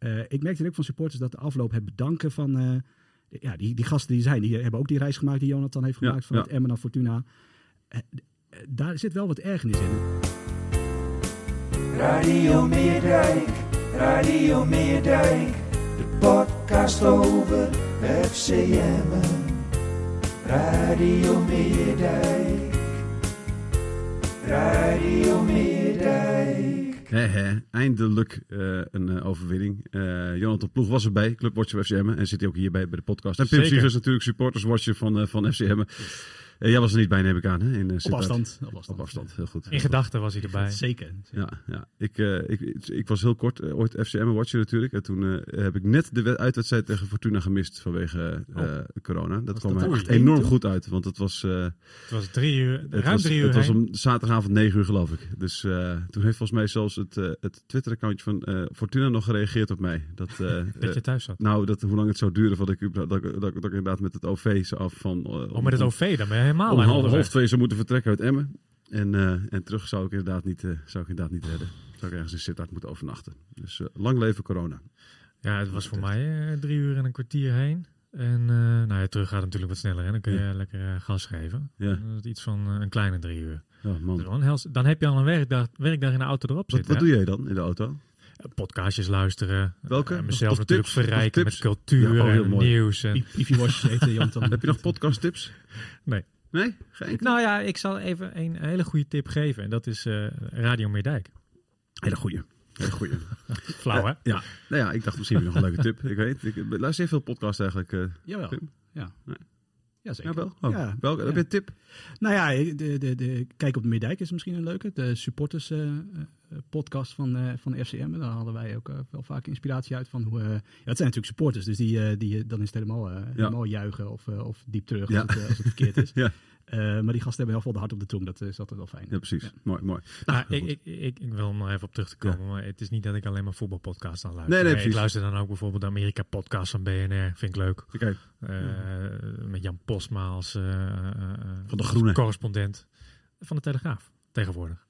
Uh, ik merkte ook van supporters dat de afloop het bedanken van... Uh, ja, die, die gasten die zijn, die hebben ook die reis gemaakt die Jonathan heeft gemaakt ja, van ja. het Emmen naar Fortuna. Uh, daar zit wel wat ergernis in. Radio Meerdijk, Radio Meerdijk, de podcast over FCM. Radio Meerdijk, Radio Meerdijk. He, he, eindelijk uh, een uh, overwinning. Uh, Jonathan Ploeg was erbij, Clubwatcher FCM. En zit hij ook hierbij bij de podcast. En Pim Siegers natuurlijk supporterswatcher van, van FCM. Uh, jij was er niet bij, neem ik aan. Hè? In, uh, op, afstand, op afstand. Op afstand, heel goed. In gedachten was hij erbij. Zeker. Ja, ja. Ik, uh, ik, ik was heel kort ooit FCM-watcher natuurlijk. En toen heb ik net de uitwedstrijd tegen Fortuna gemist vanwege oh. corona. Dat was kwam dat echt enorm goed uit. Want het was... het was drie uur, ruim was, drie uur Het was om zaterdagavond negen uur geloof ik. Dus toen heeft volgens mij zelfs het, het Twitter-accountje van Fortuna nog gereageerd op mij. Dat, dat je thuis zat? Nou, dat, hoe lang het zou duren voordat ik, dat, dat, dat, dat ik inderdaad met het OV af van... oh, met het OV dan ben je helemaal om half, half twee zou moeten vertrekken uit Emmen. En, uh, en terug zou ik inderdaad niet, uh, zou ik inderdaad niet redden. Zou ik ergens in Sittard moeten overnachten. Dus uh, lang leven corona. Ja, het was voor mij drie uur en een kwartier heen. En nou ja, terug gaat natuurlijk wat sneller. En dan kun je ja. lekker gas geven. Ja. Dan is het iets van een kleine drie uur. Ja, man. Dus hels, dan heb je al een werkdag, werkdag in de auto erop wat, zitten. Wat doe jij dan in de auto? podcastjes luisteren. Welke? Uh, mezelf of natuurlijk tips, verrijken met cultuur ja, oh, en nieuws. En... Heb je nog podcast tips? Nee. Nee? Geen nou ja, ik zal even een hele goede tip geven. En dat is uh, Radio Meerdijk. Hele goede. Hele goede. Flauw, hè? Ja. Nou ja, ik dacht misschien nog een leuke tip. Ik weet ik luister veel podcasts eigenlijk. Uh, Jawel. Ja. Nee. Ja, zeker. Ja, wel? Oh, ja. Welke, Heb je een tip? Nou ja, de, de, de, Kijk op de Meerdijk is misschien een leuke. De supporters uh, podcast van, uh, van FCM. Daar hadden wij ook uh, wel vaak inspiratie uit van hoe... ja, het zijn natuurlijk supporters, dus die, die, dan is het helemaal, helemaal juichen of, of diep terug ja. als, het, als het verkeerd is. Uh, maar die gasten hebben heel veel de hart op de tong. Dat is altijd wel fijn. Ja, precies. Ja. Mooi, mooi. Nou, ik, ik, ik, ik, wil nog even op terug te komen. Ja. Maar het is niet dat ik alleen maar voetbalpodcasts aan luister. Nee, nee, ik luister dan ook bijvoorbeeld de Amerika podcast van BNR. Vind ik leuk. Okay. Uh, met Jan Posma als uh, van de Groene correspondent van de Telegraaf tegenwoordig.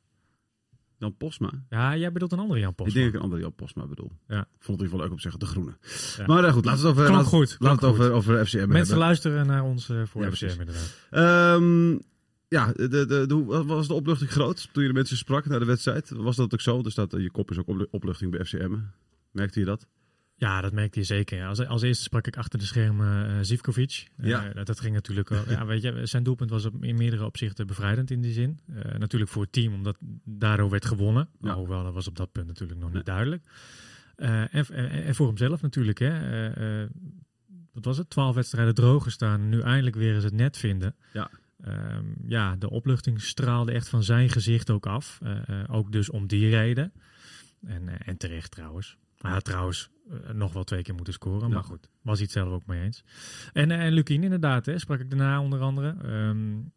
Jan Posma? Ja, jij bedoelt een andere Jan Posma. Ik denk dat ik een andere Jan Posma bedoel. Ja. Ik vond het in ieder geval leuk om te zeggen, de groene. Ja. Maar uh, goed, laten we het over, laat, goed, het over, over FCM Mensen hebben. luisteren naar ons uh, voor ja, FCM precies. inderdaad. Um, ja, de, de, de, was de opluchting groot toen je de mensen sprak na de wedstrijd? Was dat ook zo? Er staat, je kop is ook opluchting bij FCM. Merkte je dat? Ja, dat merkte je zeker. Als, als eerste sprak ik achter de schermen uh, Zivkovic. Ja. Uh, dat ging natuurlijk ja, weet je, zijn doelpunt was op, in meerdere opzichten bevrijdend in die zin. Uh, natuurlijk voor het team, omdat daardoor werd gewonnen. Ja. Hoewel, dat was op dat punt natuurlijk nog niet duidelijk. En, en, en, voor hemzelf natuurlijk. Hè. wat was het? Twaalf wedstrijden droog gestaan. Nu eindelijk weer eens het net vinden. Ja. Um, ja, de opluchting straalde echt van zijn gezicht ook af. ook dus om die reden. En, en terecht trouwens. Hij had trouwens uh, nog wel twee keer moeten scoren. Ja. Maar goed, was hij het zelf ook mee eens. En, en Lukien inderdaad, hè, sprak ik daarna onder andere. Um,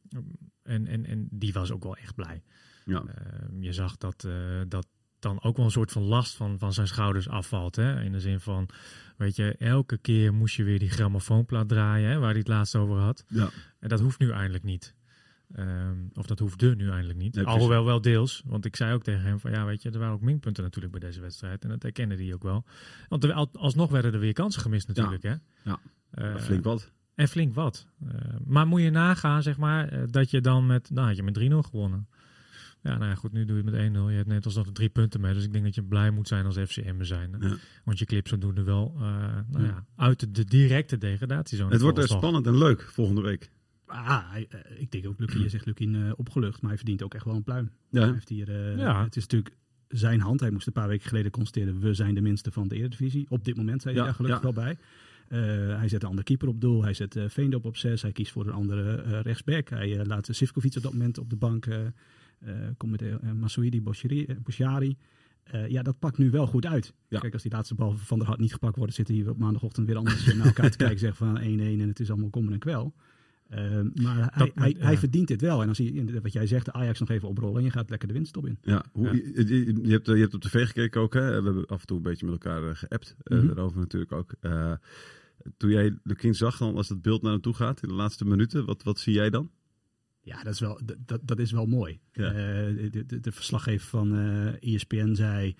en, en, en die was ook wel echt blij. Ja. Uh, je zag dat, uh, dat dan ook wel een soort van last van, van zijn schouders afvalt. Hè? In de zin van, weet je, elke keer moest je weer die grammofoonplaat draaien, hè, waar hij het laatst over had. Ja. En dat hoeft nu eindelijk niet. Um, of dat hoefde nu eindelijk niet. Nee, Alhoewel wel deels. Want ik zei ook tegen hem van ja, weet je, er waren ook minpunten natuurlijk bij deze wedstrijd. En dat herkende hij ook wel. Want er, alsnog werden er weer kansen gemist natuurlijk. Ja. Hè? Ja. Uh, flink wat. En flink wat. Uh, maar moet je nagaan, zeg maar, uh, dat je dan met, nou had je met 3-0 gewonnen. Ja, nou ja, goed, nu doe je het met 1-0. Je hebt net alsnog de drie punten mee. Dus ik denk dat je blij moet zijn als FCM zijn. Ja. Want je clips doen er wel nou ja, uit de, directe degradatiezone. Het wordt spannend en leuk volgende week. Ah, uh, ik denk ook, Lucky, je zegt Lukien uh, opgelucht, maar hij verdient ook echt wel een pluim. Ja. Hij heeft hier, ja. Het is natuurlijk zijn hand. Hij moest een paar weken geleden constateren, we zijn de minste van de Eredivisie. Op dit moment zijn hij daar gelukkig wel bij. Uh, hij zet een andere keeper op doel. Hij zet uh, Veendorp op zes. Hij kiest voor een andere rechtsback. Hij laat Sivkovic op dat moment op de bank. komt met uh, Masouidi Bouchari. ja, dat pakt nu wel goed uit. Ja. Kijk, als die laatste bal van der Hart niet gepakt wordt... zitten hier op maandagochtend weer anders naar elkaar te kijken. Zeggen van 1-1 en het is allemaal kommer en kwel. Uh, maar hij, Dat- hij, ja. hij verdient dit wel. En als je, wat jij zegt, de Ajax nog even oprollen... en je gaat lekker de winststop in. Ja, hoe, Ja. Je, je- je hebt, je hebt op tv gekeken ook, hè? We hebben af en toe een beetje met elkaar eh, geappt. eh, Mhm. Daarover natuurlijk ook. Eh, toen jij Lukien zag, dan als het beeld naar hem toe gaat in de laatste minuten, wat, wat zie jij dan? Ja, dat is wel, dat- dat, dat is wel mooi. Ja. Eh, de, de, de verslaggever van eh ESPN zei...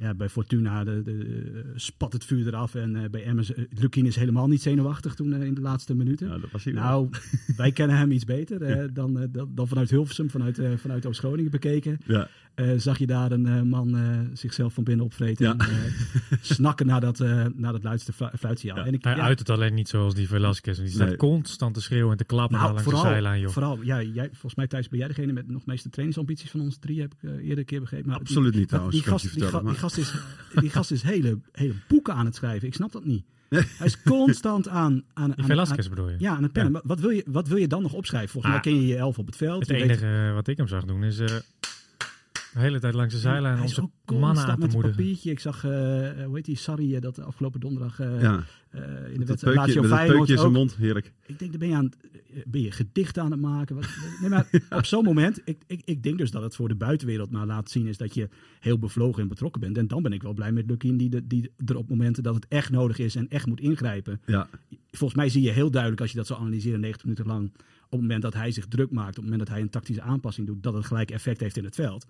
Ja, bij Fortuna de, de, spat het vuur eraf. En eh, bij Emmers... Uh, Lukien is helemaal niet zenuwachtig toen eh, in de laatste minuten. Ja, dat was hij wel. Nou, wij kennen hem iets beter eh, dan, eh, dan, dan vanuit Hilversum, vanuit, eh, vanuit Oost-Groningen bekeken. Ja, Eh, zag je daar een eh, man eh, zichzelf van binnen opvreten Ja. en eh, snakken naar dat, eh naar dat luidste flu- fluitsignaal. Ja. En ik, Hij ja, uit het alleen niet zoals die Velasquez. Die staat Nee. constant te schreeuwen en te klappen nou, langs de vooral, zijlijn, joh. vooral ja, jij, volgens mij Thijs ben jij degene met nog meeste trainingsambities van ons drie, heb ik eh, eerder een keer begrepen. Maar absoluut niet die, trouwens. die, gast, die, ga- gast is, die gast is hele, hele boeken aan het schrijven. Ik snap dat niet. Hij is constant aan... aan, aan, Velasquez aan- bedoel je? ja, aan het pennen. Maar Wat, wil je, wat wil je dan nog opschrijven? Volgens Ah. mij ken je je elf op het veld. Het weet- enige wat ik hem zag doen is eh, de hele tijd langs de zijlijn zijn ook mannen aan te met een moedigen. papiertje. Ik zag, eh hoe heet die, Sarri, eh, dat afgelopen donderdag eh, ja, eh, in de wedstrijd Lazio dat Feyenoord peukje in zijn mond, heerlijk. Ik denk, dan ben je, aan, eh, ben je gedicht aan het maken. Wat, nee, maar op zo'n moment, ik, ik, ik denk dus dat het voor de buitenwereld maar laat zien is dat je heel bevlogen en betrokken bent. En dan ben ik wel blij met Lukien die, de- die er op momenten dat het echt nodig is en echt moet ingrijpen. Ja, Volgens mij zie je heel duidelijk als je dat zo analyseren 90 minuten lang. Op het moment dat hij zich druk maakt, op het moment dat hij een tactische aanpassing doet, dat het gelijk effect heeft in het veld.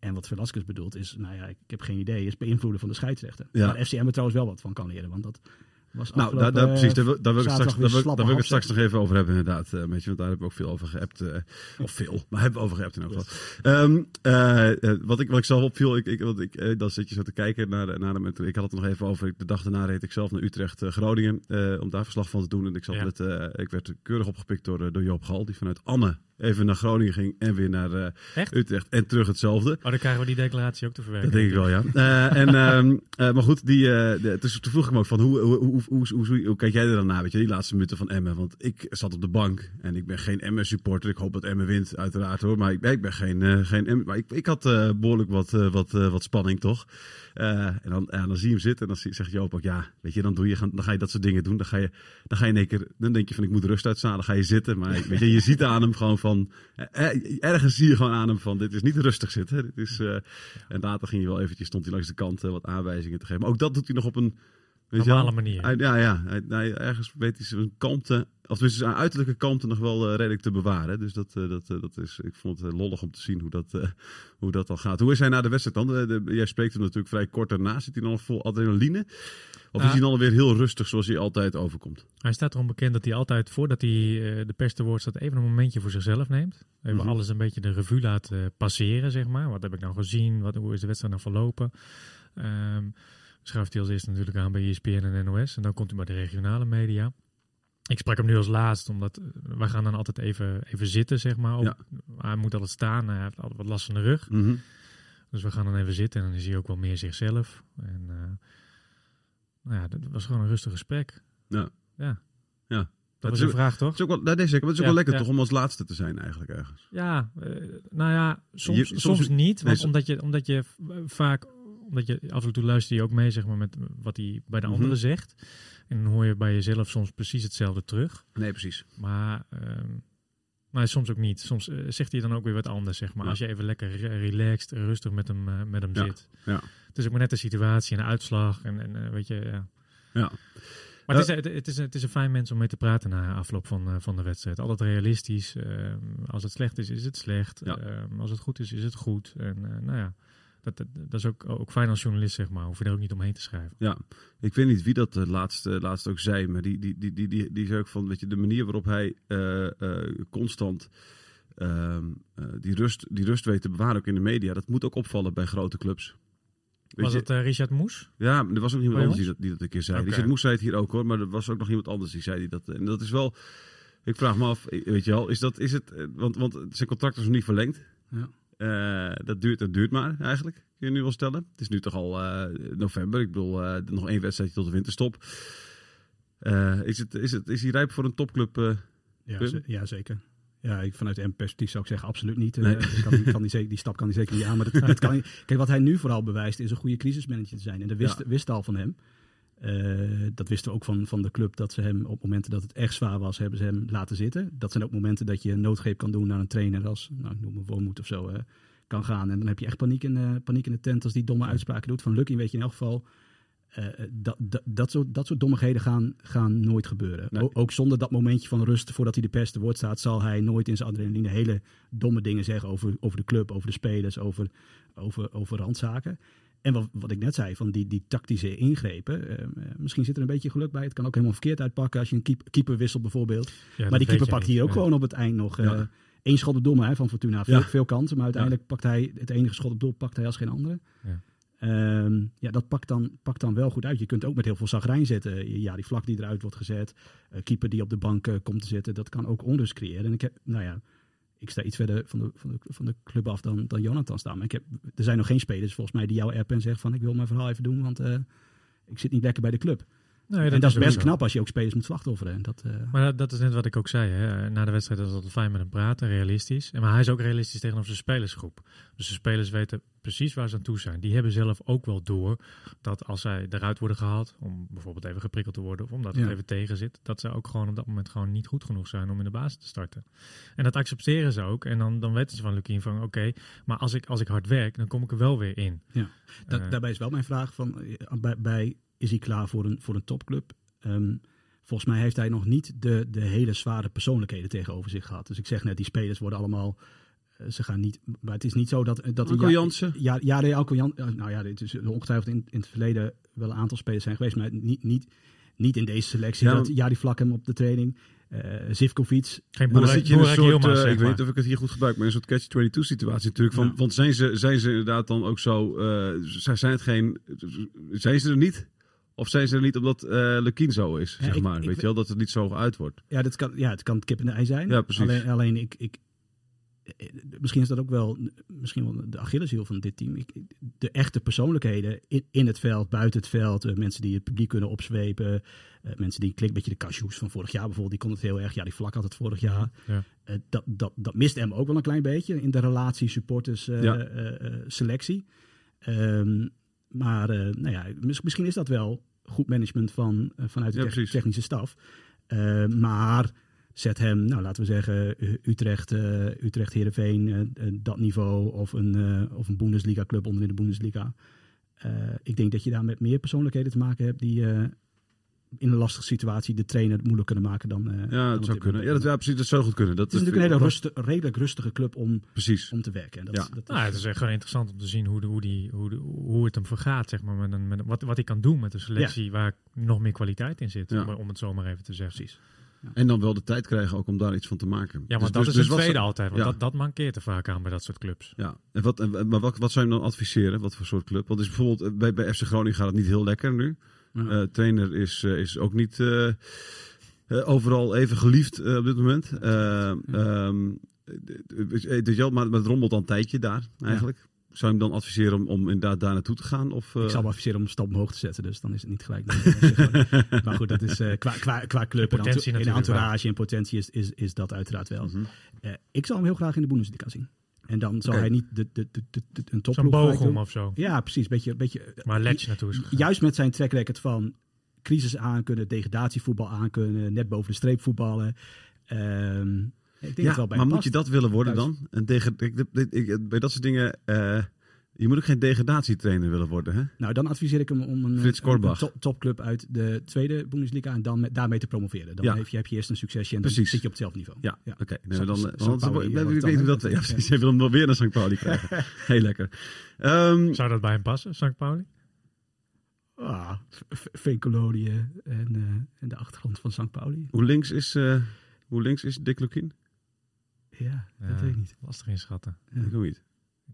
En wat Velasquez bedoelt is, nou ja, ik heb geen idee, is beïnvloeden van de scheidsrechter. Ja. Waar FCM er trouwens wel wat van kan leren, want dat was nou, daar, daar, afgelopen, precies, daar, eh, wil- daar wil ik het straks, daar wil, slappe daar wil ik het straks nog even over hebben, inderdaad. eh, weet je, want daar hebben we ook veel over geappt. eh, of veel, maar hebben we over geappt in elk geval. Ehm, eh, eh, wat, ik, wat ik zelf opviel, ik, ik, want ik, eh, dan zit je zo te kijken naar, de- naar de, ik had het er nog even over. De dag daarna reed ik zelf naar Utrecht, eh, Groningen, eh, om daar verslag van te doen. En ik, zat Ja. met, eh, ik werd keurig opgepikt door, eh, door Joop Gal, die vanuit Anne even naar Groningen ging en weer naar eh, Echt? Utrecht en terug hetzelfde. Oh, dan krijgen we die declaratie ook te verwerken. Dat denk ik wel, ja. Eh, en, ehm, eh, maar goed, die, de, dus toen vroeg ik me ook van, hoe, hoe, hoe, hoe, hoe, hoe, kijk jij er dan naar, weet je, die laatste minuten van Emmen? Want ik zat op de bank en ik ben geen Emmen-supporter. Ik hoop dat Emmen wint, uiteraard hoor. Maar ik, ik ben geen, geen Emmen. Maar ik, ik had eh, behoorlijk wat, wat, wat spanning, toch? En dan, ja, dan zie je hem zitten en dan zegt Joop ook, ja, weet je, dan, doe je, dan ga je dat soort dingen doen. Dan ga je, dan ga je in één keer, dan denk je van, ik moet rust uitstaan. Dan ga je zitten. Maar weet je, je ziet aan hem gewoon van, eh, eh, ergens zie je gewoon aan hem van, dit is niet rustig zitten. Dit is, eh, en later ging hij wel eventjes, stond hij langs de kant wat aanwijzingen te geven. Maar ook dat doet hij nog op een... weet wel, Normale manier. hij- ja, ja. Hij, hij- ergens weet hij zijn kalmte, of tenminste zijn uiterlijke kalmte nog wel eh, redelijk te bewaren. Dus dat, eh, dat, eh, dat is, ik vond het lollig om te zien hoe dat, hoe dat dan gaat. Hoe is hij na de wedstrijd dan? De, de- jij spreekt hem natuurlijk vrij kort daarna. Zit hij dan nog vol adrenaline? Of is hij dan alweer heel rustig zoals hij altijd overkomt? Hij staat erom bekend dat hij altijd, voordat hij de pers te woord staat, even een momentje voor zichzelf neemt. Even Mhm. alles een beetje de revue laat passeren, zeg maar. Wat heb ik nou gezien? Wat, hoe is de wedstrijd nou verlopen? Ehm schuift hij als eerste natuurlijk aan bij ESPN en NOS. En dan komt hij bij de regionale media. Ik sprak hem nu als laatst, omdat eh, wij gaan dan altijd even, even zitten, zeg maar. Op- Ja. Hij moet altijd staan, hij heeft altijd wat last van de rug. Mhm. Dus we gaan dan even zitten en dan is hij ook wel meer zichzelf. En eh, nou ja, dat was gewoon een rustig gesprek. Ja. Ja. Ja. Dat is een vraag, toch? Is ook wel, nee, nee, zeker, maar het is ook Ja, wel lekker ja. toch om als laatste te zijn eigenlijk ergens. Ja, eh, nou ja, soms, Je- soms, soms- niet. Want nee, omdat, je, omdat je vaak, omdat je af en toe luister je ook mee zeg maar, met wat hij bij de Mhm. anderen zegt. En dan hoor je bij jezelf soms precies hetzelfde terug. Nee, precies. Maar, ehm, maar soms ook niet. Soms eh, zegt hij dan ook weer wat anders, zeg maar. Ja. Als je even lekker re- relaxed, rustig met hem, eh, met hem Ja, zit. ja. Het is ook maar net de situatie en de uitslag. En, en eh, weet je, ja. Ja. Maar het, is, het, het, is, het is een fijn mens om mee te praten na afloop van, van de wedstrijd. Altijd realistisch. Ehm, als het slecht is, is het slecht. Ehm, als het goed is, is het goed. En nou ja, dat, dat, dat is ook, ook fijn als journalist, zeg maar. Hoef je er ook niet omheen te schrijven. Ja, ik weet niet wie dat de laatste, laatste ook zei, maar die, die, die, die, die, die zei ook van, weet je, de manier waarop hij eh, eh, constant ehm, eh, die, rust, die rust weet te bewaren ook in de media. Dat moet ook opvallen bij grote clubs. Weet Was je- het eh, Richard Moes? ja, maar er was ook iemand Oh, anders die dat, die dat een keer zei. Richard Moes zei het hier ook hoor, maar er was ook nog iemand anders die zei die dat. En dat is wel. Ik vraag me af, weet je wel, is dat, is het, eh, want, want zijn contract is nog niet verlengd. Ja. Eh, dat, duurt, dat duurt maar eigenlijk, kun je nu wel stellen. Het is nu toch al eh, november, ik bedoel, eh, nog één wedstrijdje tot de winterstop. Is, het, is, het, is hij rijp voor een topclub? Ja, ja zeker. Ja, ik, vanuit een perspectief zou ik zeggen absoluut niet. Nee. kan, die- kan die, zeker, die stap kan hij zeker niet aan. Maar dat, dat kan. Kijk, wat hij nu vooral bewijst is een goede crisismanager te zijn. En dat wist, Ja. wist al van hem. Eh, dat wisten we ook van, van de club. Dat ze hem op momenten dat het echt zwaar was, hebben ze hem laten zitten. Dat zijn ook momenten dat je een noodgreep kan doen naar een trainer als, nou, ik noem een Wormoed of zo, kan gaan. En dan heb je echt paniek in, eh, paniek in de tent als die domme uitspraken doet. Van Lucky weet je in elk geval, eh, dat, dat, dat, soort, dat soort dommigheden gaan, gaan nooit gebeuren. Nee. O- ook zonder dat momentje van rust voordat hij de pers te woord staat, zal hij nooit in zijn adrenaline hele domme dingen zeggen over, over de club, over de spelers, over, over, over randzaken. En wat, wat ik net zei, van die, die tactische ingrepen. eh, eh, misschien zit er een beetje geluk bij. Het kan ook helemaal verkeerd uitpakken als je een keep- keeper wisselt bijvoorbeeld. Ja, maar die keeper pakt hier ook Ja. gewoon op het eind nog. eh één schot op doel hè, van Fortuna. Veel, veel kansen, maar uiteindelijk pakt hij het enige schot op doel pakt hij als geen andere. Ja. Ehm, ja, dat pakt dan, pakt dan wel goed uit. Je kunt ook met heel veel zagrijn zetten. Ja, die vlak die eruit wordt gezet. eh, keeper die op de bank komt te zitten. Dat kan ook onrust creëren. En ik heb, nou ja, ik sta iets verder van de, van de, van de club af dan, dan Jonathan staan. Maar ik heb, er zijn nog geen spelers volgens mij die jouw app en zeggen van ik wil mijn verhaal even doen, want eh, ik zit niet lekker bij de club. Nee, en dat is best knap als je ook spelers moet slachtofferen. En dat, eh, Maar dat, dat is net wat ik ook zei. Hè. Na de wedstrijd is het altijd fijn met hem praten, realistisch. En Maar hij is ook realistisch tegenover zijn spelersgroep. Dus de spelers weten precies waar ze aan toe zijn. Die hebben zelf ook wel door dat als zij eruit worden gehaald, om bijvoorbeeld even geprikkeld te worden, of omdat het Ja. even tegen zit, dat ze ook gewoon op dat moment gewoon niet goed genoeg zijn om in de basis te starten. En dat accepteren ze ook. En dan, dan weten ze van Lukien van oké, maar als ik, als ik hard werk, dan kom ik er wel weer in. Dat, Eh, daarbij is wel mijn vraag van, eh, bij, bij is hij klaar voor een, voor een topclub? Ehm, volgens mij heeft hij nog niet de, de hele zware persoonlijkheden tegenover zich gehad. Dus ik zeg net, die spelers worden allemaal, eh, ze gaan niet, maar het is niet zo dat... dat Anko ja, Jansen? Ja, ja, Anko Jan, eh, nou ja, dit is ongetwijfeld in, in het verleden wel een aantal spelers zijn geweest, maar niet, niet, niet in deze selectie. Ja, dat, ja, die vlak hem op de training. Eh Zivkovic, Geen Maar dan zit je in een soort, eh, zeg ik weet niet of ik het hier goed gebruik, maar een soort catch-22 situatie natuurlijk. Van, Ja. Want zijn ze, zijn ze inderdaad dan ook zo, eh, zijn zijn het geen, zijn ze er niet? Of zijn ze er niet omdat eh Lukien zo is, Ja, zeg ik- maar. ik weet je wel, dat het niet zo uit wordt. Ja, dat kan, ja, het kan het kip en de ei zijn. Ja, precies. Alleen, alleen ik, ik, eh, misschien is dat ook wel, misschien wel de Achilleshiel van dit team. Ik, de echte persoonlijkheden in, in het veld, buiten het veld. eh, mensen die het publiek kunnen opzwepen. eh, mensen die klik beetje de cashews van vorig jaar bijvoorbeeld. Die kon het heel erg. Ja, die vlak had het vorig jaar. Ja. Eh, dat, dat, dat mist hem ook wel een klein beetje in de relatie supporters eh, Ja. eh, eh, selectie. Ehm, maar eh, nou ja, mis- misschien is dat wel goed management van, eh, vanuit de Ja, technische staf. Eh, maar zet hem, nou laten we zeggen, Utrecht, eh Utrecht Heerenveen, eh, eh, dat niveau of een, eh, of een Bundesliga club onder in de Bundesliga. Eh, ik denk dat je daar met meer persoonlijkheden te maken hebt die eh, in een lastige situatie de trainer moeilijk kunnen maken dan. eh, Ja, het zou kunnen. Ja, dat, ja, precies, dat zou goed kunnen. Dat Het is natuurlijk een hele wat- rusti- redelijk rustige club om, Precies. om te werken. En dat, Ja. dat is, Nou, het is echt gewoon interessant om te zien hoe, de, hoe, die, hoe, de, hoe het hem vergaat, zeg maar. Met een, met een- wat, wat hij kan doen met een selectie waar nog meer kwaliteit in zit. Ja. Om, om het zo maar even te zeggen. precies. En dan wel de tijd krijgen ook om daar iets van te maken. Ja, maar Dus- dat dus- is dus het wat tweede altijd. Want Ja. dat, dat mankeert er vaak aan bij dat soort clubs. Ja, en wat, en, maar wat, wat zou je hem dan adviseren? Wat voor soort club? Want is bijvoorbeeld eh, bij, bij FC Groningen gaat het niet heel lekker nu. Ja. Eh, trainer is, eh, is ook niet overal even geliefd op dit moment. Dus maar, maar het rommelt al een tijdje daar eigenlijk. Zou je hem dan adviseren om, om inderdaad daar naartoe te gaan? Of, eh, Ik zou hem adviseren om een stap omhoog te zetten, dus dan is het niet gelijk. maar goed, dat is eh, qua, qua, qua club en in entourage en potentie is, is, is dat uiteraard wel. Mhm. Eh, ik zal hem heel graag in de Bundesliga zien. En dan zal hij niet de, de, de, de, de- een Zo'n topploeg doen. of zo. Ja, precies. Beetje, beetje, eh, Letch naartoe is gegaan. Juist met zijn track record van crisis aankunnen, degradatievoetbal aankunnen, net boven de streep voetballen. Ehm, ik denk Ja, het wel bij maar moet je dat willen worden Thuis. dan? Een dege- ik- ik- ik- bij dat soort dingen... eh, je moet ook geen degradatietrainer willen worden, hè? Nou, dan adviseer ik hem om een, Frits een- Korbach. een top, topclub uit de tweede Bundesliga en dan met, daarmee te promoveren. Dan Ja. heb, je, heb je eerst een succesje en dan Precies. zit je op hetzelfde niveau. Ja, Ja. oké. Nee, St. dan, St. eh, Pauli, weet hoe dan, dat... hè? Ja, precies. Je wil hem nog weer naar St. Pauli krijgen. Heel lekker. Ehm, Zou dat bij hem passen, St. Pauli? Ah, en, eh, en de achtergrond van St. Pauli. hoe, links is, eh, hoe links is Dick Lukien? Ja, dat Ja, weet ik niet. Lastig inschatten. Ik ook niet.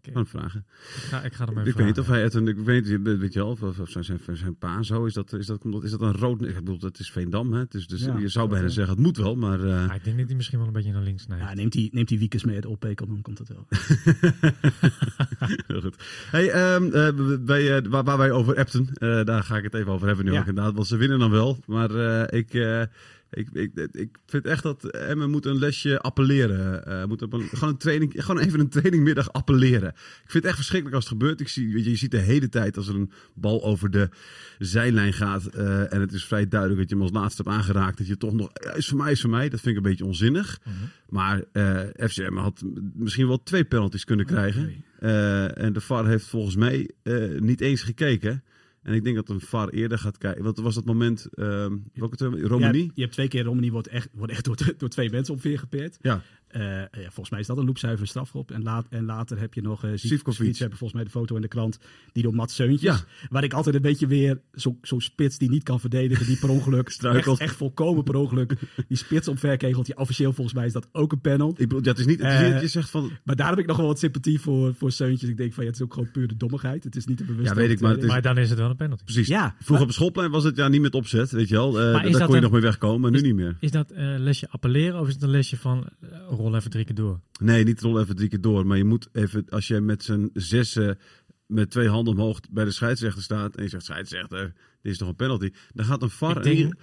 Ik, Kan het vragen. ik ga, ik ga hem even Ik weet niet of vragen. hij het een, ik weet, niet, weet je wel, of, of zijn, zijn, zijn pa zo, is dat, is dat, komt dat- is dat een rood, ik bedoel, het is Veendam, hè? Dus, dus Ja, je zou bijna zeggen, het moet wel, maar... eh, Ah, ik denk dat hij misschien wel een beetje naar links neigt. Ja, neemt die, neemt die Wiekes mee uit Oppekel, dan komt het wel. Heel goed. Hey, ehm, eh, bij, eh, waar, waar wij over appten, eh, daar ga ik het even over hebben nu Ja. ook inderdaad. Want ze winnen dan wel. Maar eh, ik, eh, ik, ik, ik vind echt dat Emmen moet een lesje appelleren. Eh, moet op een, gewoon, een training, gewoon even een trainingmiddag appelleren. Ik vind het echt verschrikkelijk als het gebeurt. Ik zie, weet je, je ziet de hele tijd als er een bal over de zijlijn gaat. eh, en het is vrij duidelijk dat je hem als laatste hebt aangeraakt. Dat je toch nog, ja, is voor mij, is voor mij. Dat vind ik een beetje onzinnig. Mhm. Maar eh FCM had misschien wel twee penalties kunnen krijgen. Oké. Eh, en de VAR heeft volgens mij niet eens gekeken. En ik denk dat een VAR eerder gaat kijken. Want er was dat moment, ehm welke? Ja, Romani? je hebt twee keer Romani wordt echt, wordt echt door, door twee mensen omveer gepeerd. Ja. Eh, ja, volgens mij is dat een loopzuiver strafschop. En, laat, en later heb je nog uh, Sivkovic. Ze hebben volgens mij de foto in de krant. Die door Mats Seuntjes. Ja. Waar ik altijd een beetje weer zo- zo'n spits die niet kan verdedigen. Die per ongeluk, Struikelt. echt, echt volkomen per ongeluk, die spits omverkegelt. Die officieel volgens mij is dat ook een panel. Ik bedoel, het is niet, het is niet Eh, dat je zegt van... Maar daar heb ik nog wel wat sympathie voor, voor Seuntjes. Ik denk van ja, het is ook gewoon puur de dommigheid. Het is niet de bewuste Ja, weet ik, maar het is- Maar dan is het wel een penalty. Precies. Ja, Vroeger op het schoolplein was het ja niet met opzet, weet je wel. Eh, Maar is daar dat kon je een- nog mee wegkomen, maar nu is- niet meer. Is dat eh lesje appelleren of is het een lesje van eh, rol even drie keer door? Nee, niet rol even drie keer door. Maar je moet even, als je met z'n zessen met twee handen omhoog bij de scheidsrechter staat... en je zegt, scheidsrechter, dit is toch een penalty? Dan gaat een VAR... Ik denk- en die-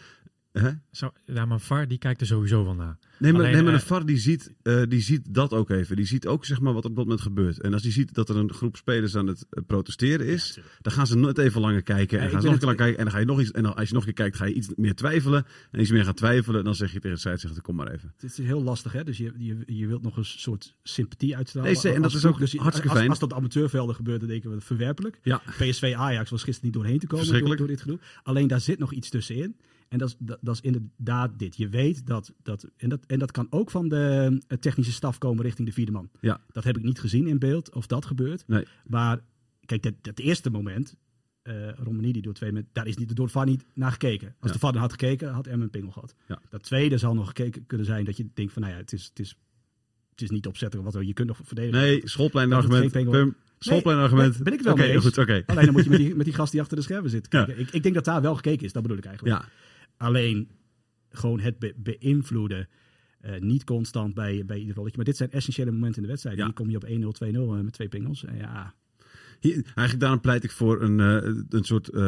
Hè? Zo, ja, maar VAR die kijkt er sowieso wel naar. Nee, maar, Alleen, nee, maar eh, de VAR die ziet, eh, die ziet dat ook even. Die ziet ook zeg maar, wat op dat moment gebeurt. En als die ziet dat er een groep spelers aan het eh, protesteren is, dan gaan ze nooit even langer kijken. Ja, En gaan ze nog een het- lang kijken. En dan ga je nog iets. En dan, als je nog een keer kijkt, ga je iets meer twijfelen. En iets meer gaan twijfelen, dan zeg je tegen de scheidsrechter: kom maar even. Het is heel lastig, hè? Dus je, je, je wilt nog een soort sympathie uitstralen. Nee. En als dat is ook je- hartstikke als, fijn. Als dat amateurvelden gebeurt, dan denken we verwerpelijk. Ja. PSV Ajax was gisteren niet doorheen te komen door, door dit gedoe. Alleen daar zit nog iets tussenin. En dat is, dat, dat is inderdaad dit. Je weet dat, dat, en dat... En dat kan ook van de technische staf komen richting de vierde man. Ja. Dat heb ik niet gezien in beeld, of dat gebeurt. Nee. Maar kijk, dat, dat eerste moment... eh Romani die door twee met, daar is niet door de VAR niet naar gekeken. Als Ja. de VAR had gekeken, had Emmen een pingel gehad. Ja. Dat tweede zal nog gekeken kunnen zijn dat je denkt van, nou ja, het is, het is, het is niet opzettelijk wat je kunt nog verdedigen. Nee, schoolplein Dat het argument. ben- ik het wel Oké, mee eens. goed, oké. Alleen dan moet je met die, met die gast die achter de schermen zit Ja. kijken. Ik, ik denk dat daar wel gekeken is, dat bedoel ik eigenlijk. Ja, Alleen gewoon het be- beïnvloeden. eh, niet constant bij, bij ieder rolletje. Maar dit zijn essentiële momenten in de wedstrijd. Ja. Die kom je op 1-0, 2-0 eh, met twee pingels. En ja, Hier, eigenlijk daarom pleit ik voor een, eh, een soort, eh,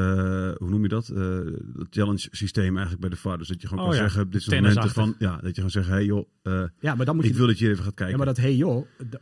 hoe noem je dat? Eh, dat challenge systeem eigenlijk bij de VAR. Dus dat je gewoon Oh kan ja, zeggen, dit zijn momenten van, ja, dat je gewoon zegt, hey joh, ja, maar dan moet je... ik wil dat je even gaat kijken. Ja, maar dat hey joh, de,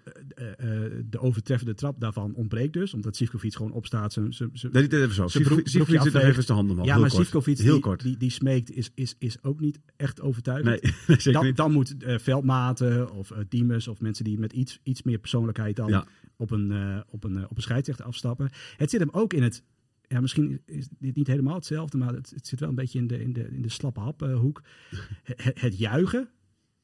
de overtreffende trap daarvan ontbreekt dus. Omdat Sivkovic gewoon opstaat. Zijn, zijn, zijn- Nee, niet even zo. Sivkovic zit afveegt. even zijn handen omhoog. ja, heel maar. Sivkovic Heel die, kort. Die, die smeekt is, is, is ook niet echt overtuigend. Nee, zeker dan, niet. dan moet Veldmaten of Diemers of mensen die met iets, iets meer persoonlijkheid dan Ja. Op, een, eh, op, een, eh, op een scheidsrechter afstappen. Het zit hem ook in het. Ja, misschien is dit niet helemaal hetzelfde, maar het, het zit wel een beetje in de, in de, in de slappe haphoek. het, het juichen.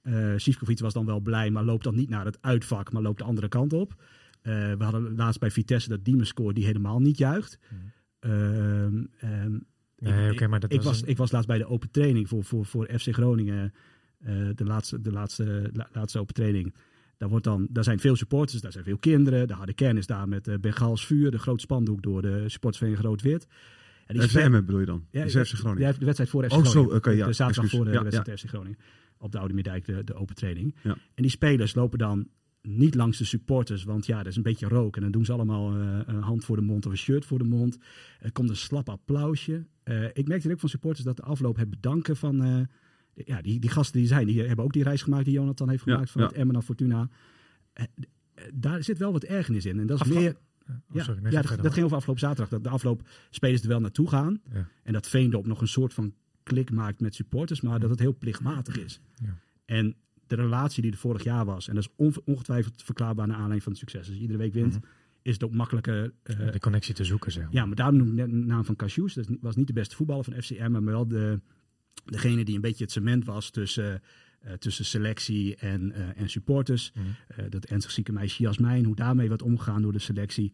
Eh Sivkovic was dan wel blij, maar loopt dan niet naar het uitvak, maar loopt de andere kant op. Eh, we hadden laatst bij Vitesse dat Diemers scoort die helemaal niet juicht. Ehm, ehm, Nee, ik- oké, maar dat ik, was was, een- ik was laatst bij de open training voor, voor, voor FC Groningen. eh, de laatste, de laatste, la- laatste open training. Daar, wordt dan, daar zijn veel supporters, daar zijn veel kinderen. De harde kern is daar met uh, Bengaals vuur. De grote spandoek door de supportersvereniging Rood-Wit. En die bedoel je dan? ja, Dus FC Groningen. ja, de wedstrijd voor FC Oh, zo, Groningen. oké, ja, De zaterdag voor de Ja, wedstrijd FC Groningen. Op de Oude Mierdijk, de, de open training. Ja. En die spelers lopen dan niet langs de supporters, want ja, er is een beetje rook. En dan doen ze allemaal eh, een hand voor de mond of een shirt voor de mond. Er komt een slap applausje. Eh, ik merkte ook van supporters dat de afloop het bedanken van... eh, ja, die, die gasten die zijn, die hebben ook die reis gemaakt die Jonathan heeft Ja, gemaakt van ja. het Emmen naar Fortuna. Eh, eh, daar zit wel wat ergernis in. En dat is meer... Oh, Ja, sorry, nee, ja dat, ging over afgelopen zaterdag. Dat de afloop spelers er wel naartoe gaan. Ja. En dat Veendorp nog een soort van klik maakt met supporters. Maar dat het heel plichtmatig is. Ja. En de relatie die er vorig jaar was. En dat is onge- ongetwijfeld verklaarbaar naar aanleiding van het succes. Als je iedere week wint, Mhm. is het ook makkelijker. eh, de connectie te zoeken, zeg maar. ja, maar daarom noem ik net de naam van Cassius. Dat was niet de beste voetballer van FCM. Maar wel de, degene die een beetje het cement was tussen... eh, tussen selectie en, eh, en supporters. Mhm. Eh, dat ernstig zieke meisje Jasmijn, hoe daarmee wordt omgegaan door de selectie.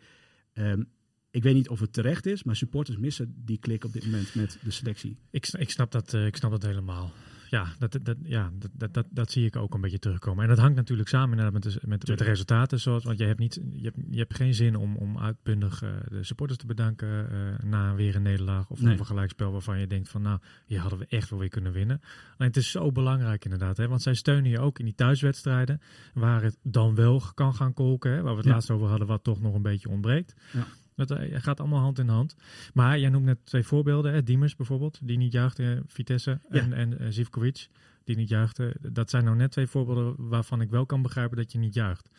Ehm, ik weet niet of het terecht is, maar supporters missen die klik op dit moment met de selectie. Ik, ik, snap dat, ik snap dat helemaal. Ja, dat, dat, ja dat, dat, dat, dat zie ik ook een beetje terugkomen. En dat hangt natuurlijk samen met de, met, met de resultaten. Zoals, want je hebt, niet, je, hebt, je hebt geen zin om, om uitbundig uh, de supporters te bedanken uh, na weer een nederlaag of nee. een gelijkspel waarvan je denkt van nou, hier hadden we echt wel weer kunnen winnen. Alleen het is zo belangrijk inderdaad, hè, want zij steunen je ook in die thuiswedstrijden waar het dan wel kan gaan kolken, hè, waar we het ja. laatst over hadden wat toch nog een beetje ontbreekt. Ja. Dat uh, gaat allemaal hand in hand. Maar jij noemt net twee voorbeelden. Hè? Diemers bijvoorbeeld, die niet juichte, Vitesse. Ja. En, en uh, Zivkovic, die niet juichte. Dat zijn nou net twee voorbeelden waarvan ik wel kan begrijpen dat je niet juicht.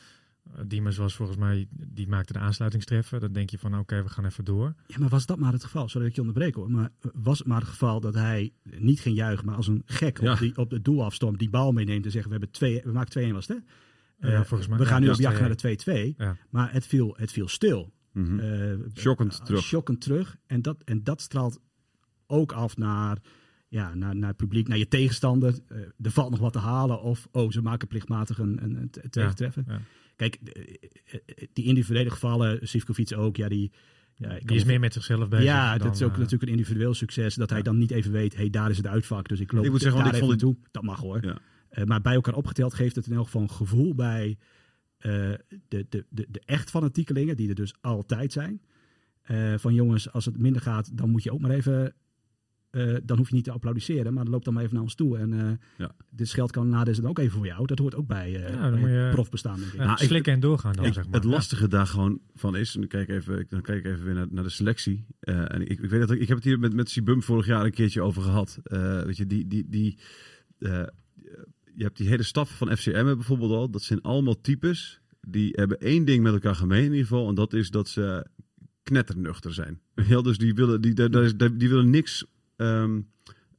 Uh, Diemers was volgens mij, die maakte de aansluitingstreffer. Dan denk je van, oké, okay, we gaan even door. Ja, maar was dat maar het geval? Sorry dat ik je onderbreek hoor. Maar was het maar het geval dat hij niet ging juichen, maar als een gek ja. op, die, op het doel afstormt, die bal meeneemt en zegt, we, hebben twee, we maken 2-1 was het hè? ja, volgens mij. We gaan ja, nu op jacht naar de 2-2. Ja. Maar het viel, het viel stil. Mm -hmm. shockend terug. Shockend terug. En dat, en dat straalt ook af naar, ja, naar, naar het publiek, naar je tegenstander. Uh, er valt nog wat te halen. Of, oh, ze maken plichtmatig een, een, een tegentreffen. Ja, ja. Kijk, die individuele gevallen, Sivkovic ook, ja, die... Ja, die is meer met zichzelf bezig. Ja, dan, dat is ook uh, natuurlijk een individueel succes. Dat hij dan niet even weet, hé, hey, daar is het uitvak. Dus ik loop ik moet zeggen, daar ik vond naartoe. Dat mag hoor. Uh, maar bij elkaar opgeteld geeft het in elk geval een gevoel bij de, de, de, de echt fanatiekelingen, die er dus altijd zijn. Uh, van jongens, als het minder gaat, dan moet je ook maar even. Uh, dan hoef je niet te applaudisseren, maar dan loop dan maar even naar ons toe. En ja. dit scheldkanonade is dan ook even voor jou. Dat hoort ook bij, ja, bij je, profbestaan. Denk ik. Ja, slikken en doorgaan dan, ik, zeg maar. Het lastige daar gewoon van is, en dan kijk, even, dan kijk ik even weer naar, naar de selectie. en ik, ik weet dat ik, ik heb het hier met, met Sibum vorig jaar een keertje over gehad. weet je, die, die, die je hebt die hele staf van FCM bijvoorbeeld al. Dat zijn allemaal types die hebben één ding met elkaar gemeen in ieder geval. En dat is dat ze knetternuchter zijn. Ja, dus die willen, die, die, die, die willen niks um,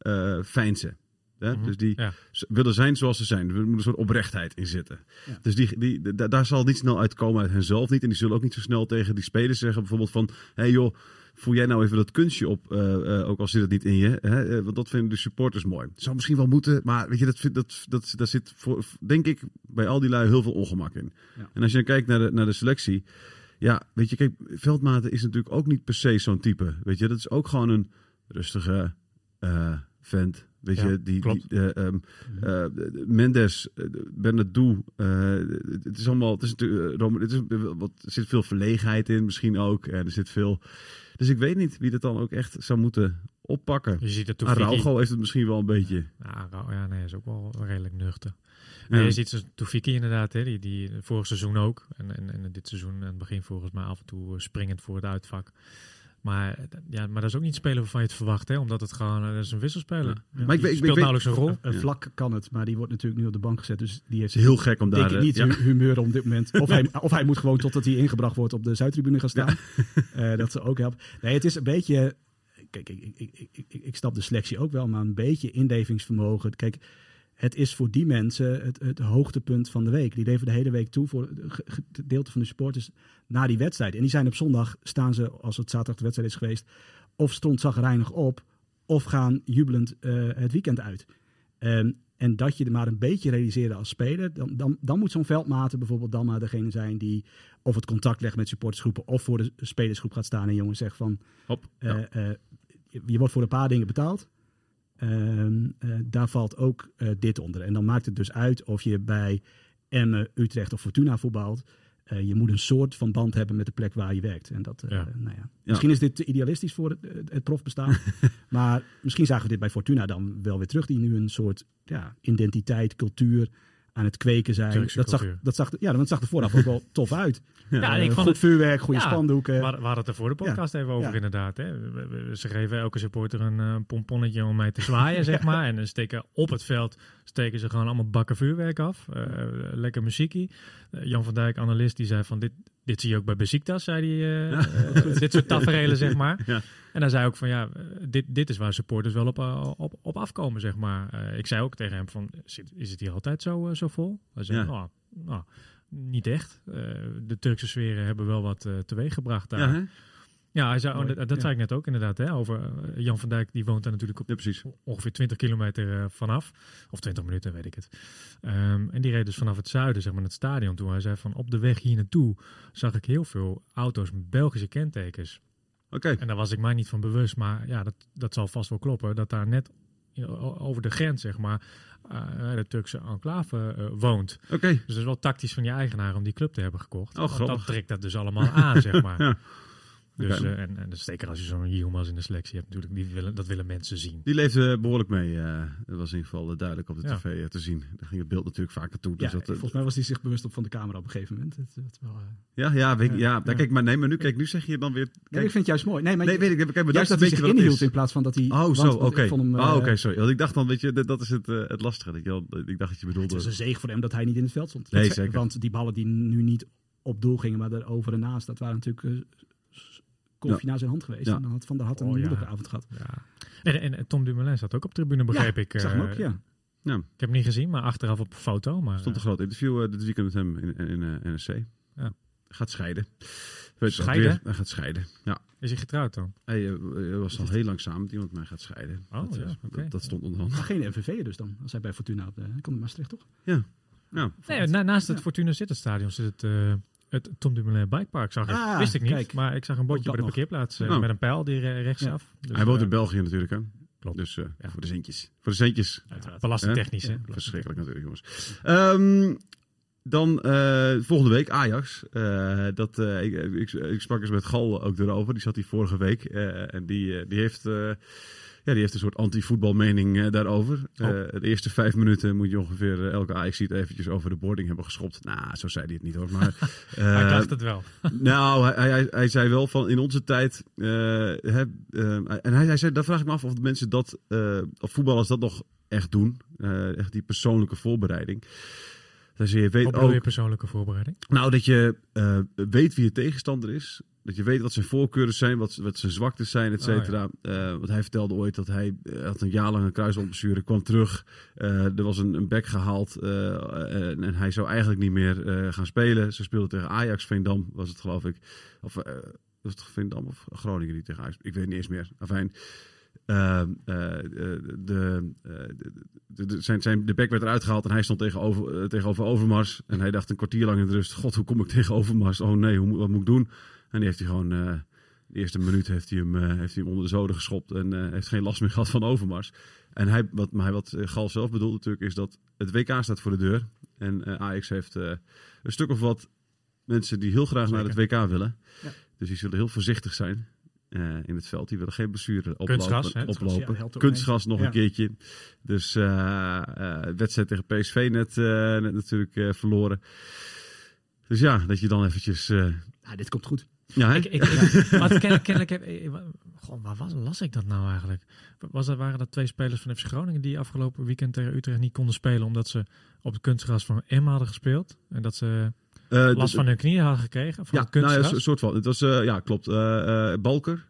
uh, fijnsen. Ja? Mm -hmm. Dus die ja. willen zijn zoals ze zijn. Er moet een soort oprechtheid in zitten. Ja. Dus die, die, die, daar zal niet snel uitkomen uit henzelf niet. En die zullen ook niet zo snel tegen die spelers zeggen bijvoorbeeld van... Hé hey joh, voel jij nou even dat kunstje op, uh, uh, ook al zit het niet in je. Hè? Want dat vinden de supporters mooi. Zou misschien wel moeten, maar weet je, dat, dat, dat, daar zit voor, denk ik bij al die lui heel veel ongemak in. Ja. En als je dan kijkt naar de, naar de selectie, ja, weet je, kijk, Veldmaten is natuurlijk ook niet per se zo'n type. Weet je, dat is ook gewoon een rustige uh, vent. Weet ja, je, die, die uh, um, uh, Mendes, uh, Bernardo, het is allemaal, het is natuurlijk, het is, wat, er zit veel verlegenheid in misschien ook. En er zit veel, dus ik weet niet wie dat dan ook echt zou moeten oppakken. Je ziet het Araujo heeft het misschien wel een beetje. Ja, ja, ja nee, is ook wel redelijk nuchter. Ja. Je ziet Toefiki inderdaad, hè, die, die vorig seizoen ook. En, en, en dit seizoen en het begin volgens mij af en toe springend voor het uitvak. Maar, ja, maar dat is ook niet spelen waarvan je het verwacht, hè? omdat het gewoon dat is een wisselspeler. Ja. Ja. Maar ik, ik, speelt ik, nauwelijks een rol. Een vlak kan het, maar die wordt natuurlijk nu op de bank gezet. Dus die heeft heel gek om daar denk ik niet humeur op dit moment. Of hij, of hij moet gewoon totdat hij ingebracht wordt op de Zuidtribune gaan staan. uh, dat ze ook helpen. Nee, het is een beetje. Kijk, ik, ik, ik, ik, snap de selectie ook wel, maar een beetje inlevingsvermogen. Kijk, het is voor die mensen het, het hoogtepunt van de week. Die leven de hele week toe voor het gedeelte van de supporters na die wedstrijd. En die zijn op zondag, staan ze, als het zaterdag de wedstrijd is geweest, of stond zagrijnig op, of gaan jubelend uh, het weekend uit. Um, en dat je er maar een beetje realiseerde als speler, dan, dan, dan moet zo'n veldmaten bijvoorbeeld dan maar degene zijn die of het contact legt met supportersgroepen of voor de spelersgroep gaat staan en jongens zegt van, Hop, uh, uh, je, je wordt voor een paar dingen betaald. Uh, uh, daar valt ook uh, dit onder. En dan maakt het dus uit of je bij Emmen, Utrecht of Fortuna voetbalt. je moet een soort van band hebben met de plek waar je werkt. En dat, ja. Nou ja. Misschien is dit te idealistisch voor het, het profbestaan. maar misschien zagen we dit bij Fortuna dan wel weer terug. Die nu een soort ja, identiteit, cultuur aan het kweken zijn. Dat zag, dat, zag, ja, dat zag er vooraf ook wel tof uit. Ja, ja ik vond het vuurwerk, goede ja, spandoeken. We, we hadden het er voor de podcast ja, even over, inderdaad. Hè. Ze geven elke supporter een uh, pomponnetje om mee te zwaaien, zeg maar. En dan steken op het veld steken ze gewoon allemaal bakken vuurwerk af. Uh, lekker muziekie. Uh, Jan van Dijk, analist, die zei van dit, dit zie je ook bij Besiktas, zei hij. Uh, dit soort tafereelen, zeg maar. Ja. En hij zei ook van ja, dit, dit is waar supporters wel op, op, op afkomen, zeg maar. Uh, ik zei ook tegen hem van, is het hier altijd zo, uh, zo vol? Hij zei, ja. oh, oh, niet echt. De Turkse sferen hebben wel wat teweeg gebracht daar. Ja, hij dat, dat zei ik net ook inderdaad. Hè, over Jan van Dijk, die woont daar natuurlijk op ongeveer 20 kilometer vanaf. Of 20 minuten, weet ik het. Um, en die reed dus vanaf het zuiden, zeg maar, het stadion toe. Hij zei van, op de weg hier naartoe zag ik heel veel auto's met Belgische kentekens. Okay. En daar was ik mij niet van bewust, maar ja, dat, dat zal vast wel kloppen. Dat daar net over de grens, zeg maar, eh, de Turkse enclave eh, woont. Oké. Dus het is wel tactisch van je eigenaar om die club te hebben gekocht. Oh, dat trekt dat dus allemaal aan, zeg maar. Ja. Dus, eh, en, en dus zeker als je zo'n Yilmaz in de selectie hebt, natuurlijk, die willen, dat willen mensen zien. Die leefde behoorlijk mee. eh, dat was in ieder geval eh, duidelijk op de Ja. tv te zien. Daar ging het beeld natuurlijk vaak naartoe. Ja, Dus dat, volgens mij was hij zich bewust op van de camera op een gegeven moment. Het, het wel, eh, ja, ja, weet, ja, Ja. daar kijk maar nee, maar nu kijk, nu zeg je dan weer. nee, Kijk, ik vind het juist mooi. Nee, maar nee, weet ik. Kijk, maar dat juist is dat hij een zich beetje wat het inhield is. in plaats van dat hij... Oh, want- zo, oké. Oh, oké, sorry. Want ik dacht dan, weet je, dat, dat is het, het lastige. Dat je, ik dacht dat je Het bedoelde. was een zege voor hem dat hij niet in het veld stond. Nee, Want- zeker. Want die ballen die nu niet op doel gingen, maar er over en naast, dat waren natuurlijk koffie naar zijn hand geweest. Ja. En dan had Van der Had een Oh, ja. moeilijke avond gehad. Ja. En, en, Tom Dumoulin zat ook op tribune, begreep ja, ik. ik zag hem eh, ook, ja. Ja, Ik heb hem niet gezien, maar achteraf op een foto. Maar, er stond een eh, groot interview eh, dit weekend met hem in, in, in NSC. Ja. Gaat scheiden. Weet Scheiden? weer- hij gaat scheiden. Ja. is hij getrouwd dan? Hij was al heel lang samen met iemand, maar hij gaat scheiden. Oh, dat, ja, oké. dat, dat stond onderhand. Maar geen MVV'er dus dan, als hij bij Fortuna op de... Hij komt in Maastricht, toch? Ja. Nee, na- naast het Ja. Fortuna zit het stadion zit het, eh, het Tom Dumoulin Bikepark. Zag ik. Ah, Wist ik niet, kijk. maar ik zag een bordje bij de parkeerplaats eh, Oh. met een pijl die re- rechtsaf. Dus, hij woont eh, in België natuurlijk, hè? Klopt. Dus eh, Ja. voor de centjes. Voor de centjes. uiteraard. Belastingtechnisch, Hè? Verschrikkelijk natuurlijk, jongens. Ehm, dan eh, volgende week Ajax. Eh, dat, eh, ik, ik, ik sprak eens met Gal ook erover. Die zat hier vorige week. eh, en die, eh, die, heeft, eh, ja, die heeft een soort anti-voetbalmening eh, daarover. Oh. Eh, de eerste vijf minuten moet je ongeveer eh, elke Ajax ziet eventjes over de boarding hebben geschopt. Nou, zo zei hij het niet hoor. Maar, Hij dacht het wel. nou, hij, hij, hij zei wel van in onze tijd. eh, en hij, hij zei, daar vraag ik me af of de mensen dat, of voetballers dat nog echt doen. Echt die persoonlijke voorbereiding. Dus je weet Wat bedoel je ook, persoonlijke voorbereiding? nou, dat je weet wie je tegenstander is. Dat je weet wat zijn voorkeuren zijn, wat, wat zijn zwaktes zijn, et Oh, cetera. Eh, want hij vertelde ooit dat hij eh, had een jaar lang een kruisbandblessure, kwam terug. Eh, er was een, een back gehaald eh, en, en hij zou eigenlijk niet meer gaan spelen. Ze speelden tegen Ajax, Veendam was het geloof ik. Of was het Veendam of Groningen die tegen Ajax? Ik weet niet eens meer. Afijn. eh, eh, de, de, de, de- zijn, zijn, de back werd eruit gehaald en hij stond tegenover, tegenover Overmars. En hij dacht een kwartier lang in de rust: God, hoe kom ik tegen Overmars? Oh nee, hoe, wat moet ik doen? En die heeft hij gewoon. eh, de eerste minuut heeft hij hem, eh, heeft hij hem onder de zoden geschopt en eh, heeft geen last meer gehad van Overmars. En hij, wat, maar wat Gal zelf bedoelt natuurlijk is dat het WK staat voor de deur. En Ajax heeft een stuk of wat mensen die heel graag naar het WK willen. Ja. Dus die zullen heel voorzichtig zijn in het veld. Die willen geen blessure oplopen. Kunstgras, hè? oplopen. Ja, helpt ook Kunstgras nog Ja. een keertje. Dus eh, wedstrijd tegen PSV net, net natuurlijk verloren. Dus ja, dat je dan eventjes... Ja, dit komt goed. Ja? Ik, ik, maar kennelijk heb Goh, waar was, las ik dat nou eigenlijk? Was dat, waren dat twee spelers van FC Groningen die afgelopen weekend tegen Utrecht niet konden spelen omdat ze op het kunstgras van Emma hadden gespeeld en dat ze Eh, last dat- van hun knieën hadden gekregen van Ja, het nou ja, soort van. Het was, eh, ja, klopt. Eh, Balker,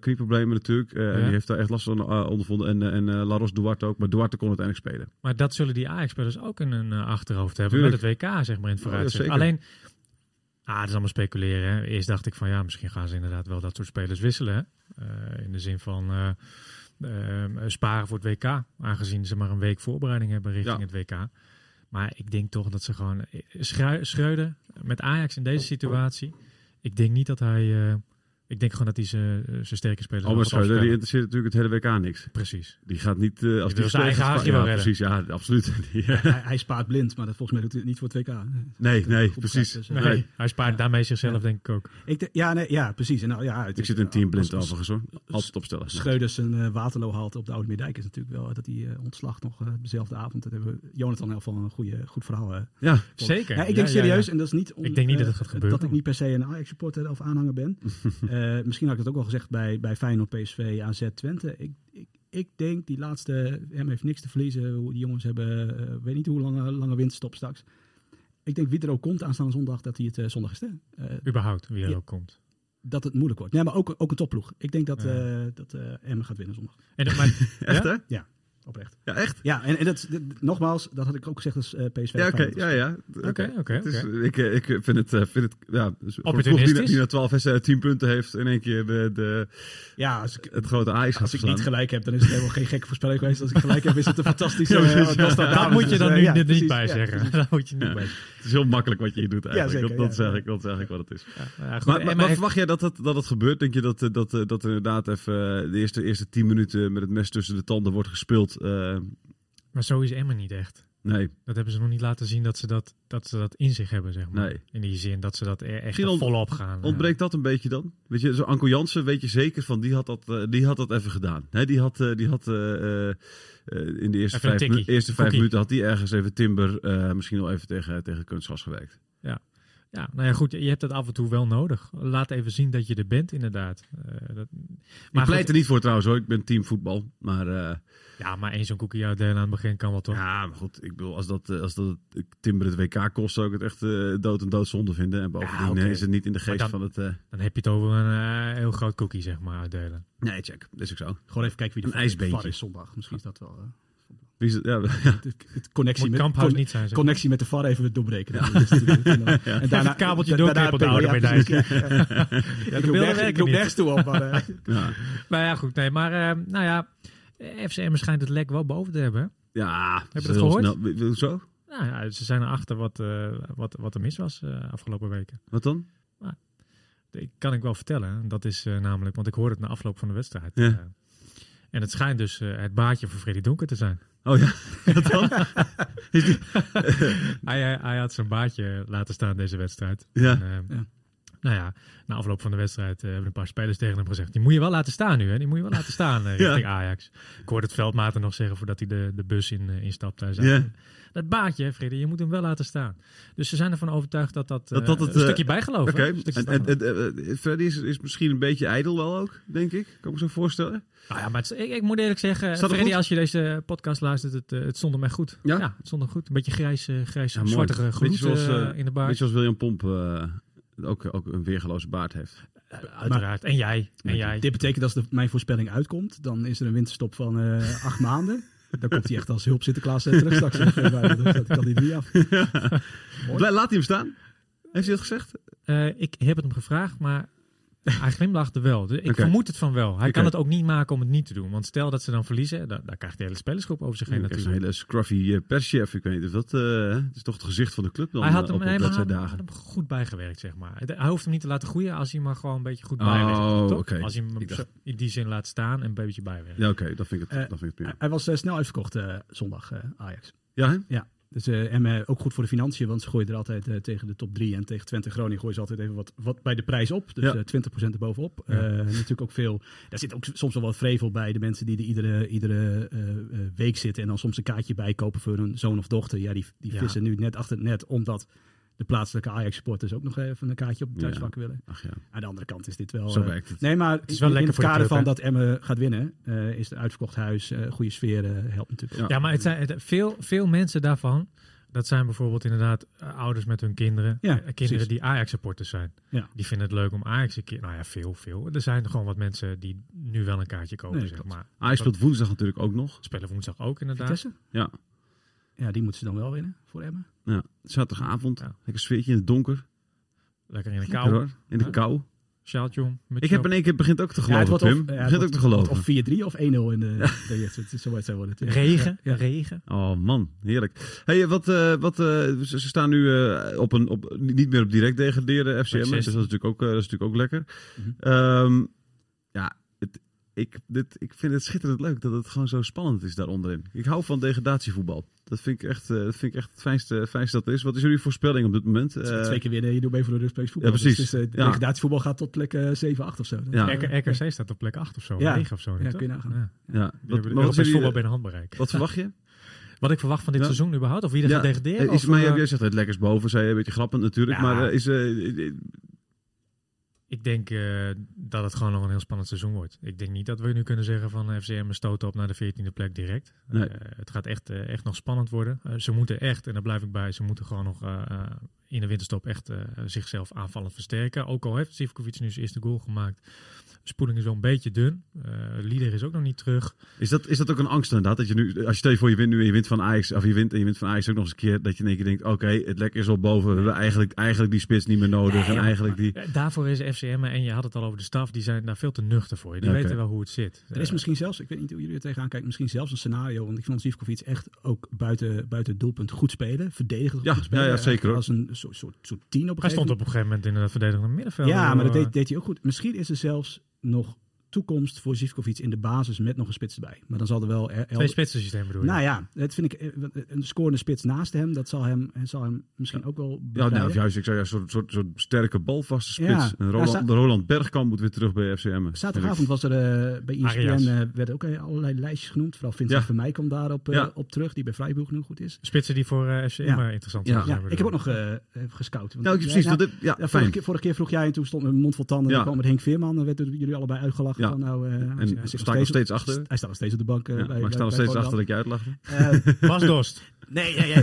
knieproblemen natuurlijk. eh, En Ja. die heeft daar echt last van ondervonden. En, en Laros Duarte ook. Maar Duarte kon uiteindelijk spelen. Maar dat zullen die Ajax-spelers ook in hun achterhoofd hebben Tuurlijk. met het WK, zeg maar, in het ja, vooruitzicht. Alleen, ah, het is allemaal speculeren. Hè. Eerst dacht ik van, ja, misschien gaan ze inderdaad wel dat soort spelers wisselen. Hè. Eh, in de zin van eh, eh, sparen voor het WK, aangezien ze maar een week voorbereiding hebben richting Ja. het WK. Maar ik denk toch dat ze gewoon... Schreu- Schreuder met Ajax in deze situatie, ik denk niet dat hij... eh, ik denk gewoon dat hij zijn zijn sterke spelers Albert Schreuder, die interesseert natuurlijk het hele WK niks. Precies. Die gaat niet... eh, als Die wil zijn speelt, eigen haagje ja, wel redden. Precies, ja, absoluut. Eh, hij, hij spaart blind, maar dat, volgens mij doet hij het niet voor het WK. nee, nee, precies. dus, eh, Nee, Nee. hij spaart daarmee zichzelf denk ik ook. Ik ja, nee, ja, precies. En nou, ja, het Ik zit in team blind overigens hoor. Altijd opstellen. Schreuders een eh, Waterloo haalt op de Oude Meerdijk is natuurlijk wel dat hij eh, ontslag nog eh, dezelfde avond. Dat hebben we Jonathan heel van een goede, goed verhaal. eh, Ja, Zeker. Ja, ik denk Ja, ja, serieus, ja. en dat is niet Ik denk niet dat eh, het gaat gebeuren. dat ik niet per se een Ajax supporter of aanhanger ben. Eh, misschien had ik dat ook al gezegd bij, bij Feyenoord, PSV, AZ, Twente. Ik, ik, ik denk die laatste, hem heeft niks te verliezen. Die jongens hebben, eh, weet niet hoe lange, lange winterstop straks. Ik denk wie er ook komt aanstaande zondag, dat hij het eh, zondag is. hè. Eh, Überhaupt, wie er Ja. ook komt. dat het moeilijk wordt. Nee, maar ook, ook een topploeg. Ik denk dat, Ja. eh dat eh Emmen gaat winnen zondag. En, maar, echt ja? hè? Oprecht. Ja, echt? Ja, en, en dat, dit- nogmaals, dat had ik ook gezegd als eh, PSV. Ja, oké. Ja, ja. Oké, oké. Ik, eh, ik vind het, eh, vind het ja, dus die, Opportunistisch? die na 12 wedstrijden 10 punten heeft, in één keer de, de, Ja, als ik, het grote Ajax gaat als ik verslaan. niet gelijk heb, dan is het helemaal geen gekke voorspelling geweest. Als ik gelijk heb, is het een fantastische... Ja, Daar David moet je dus, dan nu ja, er niet precies, bij zeggen. Daar moet je niet Ja. bij Het is heel makkelijk wat je hier doet eigenlijk. zeker, dat, dat, ja. zeg ik, dat zeg ik wat het is. Ja, ja, goed, Maar, en maar, maar maar verwacht jij dat het, dat het gebeurt? Denk je dat, dat, dat inderdaad even de eerste, eerste 10 minuten met het mes tussen de tanden wordt gespeeld? Eh, Maar zo is Emmen niet echt. nee, Dat hebben ze nog niet laten zien dat ze dat, dat, ze dat in zich hebben, zeg maar. Nee. In die zin dat ze dat er echt volop gaan. eh. ontbreekt dat een beetje dan? Weet je, zo Anko Jansen weet je zeker van, die had dat, eh, die had dat even gedaan. Hè, die had, die had in de eerste Even vijf, minu- eerste vijf minuten had hij ergens even Timber misschien wel even tegen, tegen kunstgas gewerkt. Ja, nou ja, goed. Je hebt dat af en toe wel nodig. Laat even zien dat je er bent, inderdaad. Eh, dat, ik pleit goed, er niet voor trouwens hoor, ik ben team voetbal. Maar eh, Ja, maar één zo'n cookie uitdelen aan het begin kan wel toch? ja, maar goed, ik bedoel, als dat, eh, als dat Timber het WK kost, zou ik het echt eh, dood en doodzonde vinden. En bovendien is het niet in de geest dan- van het... eh, Dan heb je het over een eh, heel groot cookie, zeg maar, uitdelen. nee, check, dat is ook zo. Gewoon even kijken wie de Een ijsbeentje. Is zondag. Misschien is dat wel... Wie is het? Ja, het, connectie, Moet met, Kamphuis conne- niet zijn, zeg connectie met de VAR even doorbreken. Dat is natuurlijk- en dan- en Even het kabeltje ja, oude precies. Dijk. Ja, ja. Ja, de Ik roep nergens- toe op. Maar, ja. Nou ja, goed. Nee, maar eh, nou ja, FCM schijnt het lek wel boven te hebben. Ja, je dat gehoord? snel- Zo? Nou ja, ze zijn erachter wat, eh, wat, wat er mis was eh, afgelopen weken. Wat dan? Dat kan ik wel vertellen. Dat is namelijk, want ik hoorde het na afloop van de wedstrijd. Ja. En het schijnt dus eh, het baatje voor Freddy Donker te zijn. Oh ja, wat dan? Is die- hij, hij, hij had zijn baatje laten staan deze wedstrijd. Ja. En, eh, Ja. Nou ja, na afloop van de wedstrijd eh, hebben een paar spelers tegen hem gezegd... die moet je wel laten staan nu, hè? Die moet je wel laten staan eh, Ja. richting Ajax. Ik hoorde het veldmaten nog zeggen voordat hij de, de bus in, eh, instapte. Hij zei, Ja. Dat baatje, hè, Freddy, je moet hem wel laten staan. Dus ze zijn ervan overtuigd dat dat, Dat eh, dat het, een eh, stukje bijgeloof? Een stukje en, en, eh, Freddy is, is misschien een beetje ijdel wel ook, denk ik. Kan ik me zo voorstellen. Nou ja, maar het, ik, ik moet eerlijk zeggen, er Freddy, als je deze podcast luistert, het, eh, het stond hem echt goed. Ja? het stond hem goed. Een beetje grijs, eh, grijs Ja, Beetje zoals, eh, eh, in de baard. Weet je zoals William Pomp eh, ook, ook een weergeloze baard heeft. Uiteraard. en jij. En jij. Dit betekent dat als de, mijn voorspelling uitkomt, dan is er een winterstop van eh, acht maanden. Dan komt hij echt als hulp Sinterklaas eh, terug straks. Dus dat kan hij niet af. La- Laat hij hem staan? Heeft hij dat gezegd? Eh, ik heb het hem gevraagd, maar hij glimlachte wel. Dus ik vermoed het van wel. Hij kan het ook niet maken om het niet te doen. Want stel dat ze dan verliezen, dan, dan krijgt de hele spelersgroep over zich heen Hij is een hele scruffy eh, perschef. Ik weet niet of dat... eh, het is toch het gezicht van de club dan hij had eh, hem, op, nee, had hem goed bijgewerkt, zeg maar. Hij hoeft hem niet te laten groeien als hij maar gewoon een beetje goed Oh, bijwerkt. toch? oké. Als hij hem dacht- in die zin laat staan en een beetje bijwerkt. Ja, oké. dat vind ik het, dat vind ik het prima. Hij was snel uitverkocht eh, zondag, eh, Ajax. Ja, hè? Ja, dus, eh, en eh, ook goed voor de financiën, want ze gooien er altijd eh, tegen de top 3 en tegen Twente Groningen gooien ze altijd even wat, wat bij de prijs op. Dus Ja. eh 20% erbovenop. Ja. Natuurlijk ook veel, daar zit ook soms wel wat vrevel bij de mensen die er iedere, iedere week zitten en dan soms een kaartje bijkopen voor hun zoon of dochter. Ja, die, die Ja. vissen nu net achter het net, omdat de plaatselijke Ajax-supporters ook nog even een kaartje op de Ja. thuisvak willen. Ach ja, Aan de andere kant is dit wel... zo eh, werkt het. Nee, maar is wel in lekker het voor de kader club, van dat Emmen gaat winnen, eh, is het uitverkocht huis, eh, goede sfeer, eh, helpt natuurlijk. Ja. Ja, maar het zijn, het- veel, veel mensen daarvan, dat zijn bijvoorbeeld inderdaad ouders met hun kinderen. Ja, kinderen precies. die Ajax-supporters zijn. Ja. Die vinden het leuk om Ajax een keer... Nou ja, veel, veel. Er zijn gewoon wat mensen die nu wel een kaartje kopen, Nee, zeg klopt. maar. Ajax speelt woensdag natuurlijk ook nog. Spelen woensdag ook inderdaad. Vitesse? Ja. Ja, die moeten ze dan wel winnen voor Emmen. Ja. Zaterdagavond. Ja. Lekker sfeertje in het donker. Lekker in de Lekker, kou. hoor. In de Ja. kou. Sjaaltje om. Ik heb in één keer begint ook te Ja, geloven, wordt Pim. of, ja, het begint ook te geloven. Of 4-3 of 1-0 in de... de eerste. Het is Zo het worden. Regen, Ja. regen. Oh man, heerlijk. Hey, wat, eh, wat, eh, ze, ze staan nu eh, op een, op, niet meer op direct degraderen FCM. Dus dat is 16. natuurlijk ook, dat is natuurlijk ook lekker. Mhm. Ehm, ja, ik, dit, ik vind het schitterend leuk dat het gewoon zo spannend is daar onderin. Ik hou van degradatievoetbal. Dat vind ik echt, eh, dat vind ik echt het fijnste, fijnste dat er is. Wat is jullie voorspelling op dit moment? Het is Eh, twee keer winnen, je doet mee voor de Europees voetbal. Ja, precies. Dus, is, eh, Ja. degradatievoetbal gaat tot plek eh, 7, 8 of zo. Ja. RK RKC staat op plek 8 of zo. Ja. 9 of zo. Ja, toch? kun je nagaan. Ja. ja, wat, Europees jullie- voetbal binnen handbereik. wat verwacht je? Wat ik verwacht van dit Ja. seizoen überhaupt? Of wie er Ja, gaat degraderen? Is, of, maar jij, zegt het lekkers boven, zei je, een beetje grappend natuurlijk. Ja. Maar is, Ik denk eh, dat het gewoon nog een heel spannend seizoen wordt. Ik denk niet dat we nu kunnen zeggen van eh, FCM stoot op naar de 14e plek direct. Nee. Eh, het gaat echt, echt nog spannend worden. Ze moeten echt, en daar blijf ik bij, ze moeten gewoon nog in de winterstop echt zichzelf aanvallend versterken. Ook al heeft Sivkovic nu zijn eerste goal gemaakt. Spoeling is wel een beetje dun. Eh Lieder is ook nog niet terug. Is dat, is dat ook een angst inderdaad? Dat je nu, als je stel je voor je wint nu en je wint van Ajax, of je wint en je wint van Ajax ook nog eens een keer, dat je in één keer denkt, oké, het lek is al boven, we hebben eigenlijk, eigenlijk die spits niet meer nodig Nee, en eigenlijk die... Eh, Daarvoor is FCM, en je had het al over de staf, die zijn daar veel te nuchter voor. Die weten wel hoe het zit. Er is Eh, misschien zelfs, ik weet niet hoe jullie er tegenaan kijken, misschien zelfs een scenario. Want ik vond Zivkovic echt ook buiten, buiten het doelpunt goed spelen. Verdedigend Ja, goed spelen. ja, ja, zeker, hoor. Als een soort, soort, soort tien op een hij gegeven stond op moment. een gegeven moment in het verdedigende middenveld. Ja, maar dat deed, deed hij ook goed. Misschien is er zelfs nog toekomst voor Zivkovic in de basis met nog een spits erbij. Maar dan zal er wel... er- Twee spitsen systeem bedoel je? nou ja, dat vind ik eh, wat- een scorende spits naast hem. Dat zal hem, zal hem misschien ook wel Ja, nou, of juist, ik zou juist een soort, soort, soort sterke balvaste spits. Ja. En Ja, Roland, de Roland Bergkamp moet weer terug bij FCM. Zaterdagavond was er eh, bij ESPN eh, werden ook eh, allerlei lijstjes genoemd. Vooral Vincent Ja. Vermeij komt daarop eh, Ja. op terug, die bij Freiburg nu goed is. Spitsen die voor eh, FCM Ja. eh, interessant Ja. zouden Ja, zijn, ik heb ook nog eh, eh, gescout. Want- Nou, precies. Ja, dat dit, ja, ja, fijn. vorige, keer, vorige keer vroeg jij en toen stond mijn mond vol tanden. En Ja. dan kwam met Henk Veerman. Dan werden jullie allebei uitgelachen. Ja. Van, nou, eh, hij- hij En zit sta ik nog steeds achter? Hij staat nog steeds op de bank. eh, Ja, bij, maar ik sta nog steeds achter dat je uitlachte. Eh, Was Dost. Nee, ja.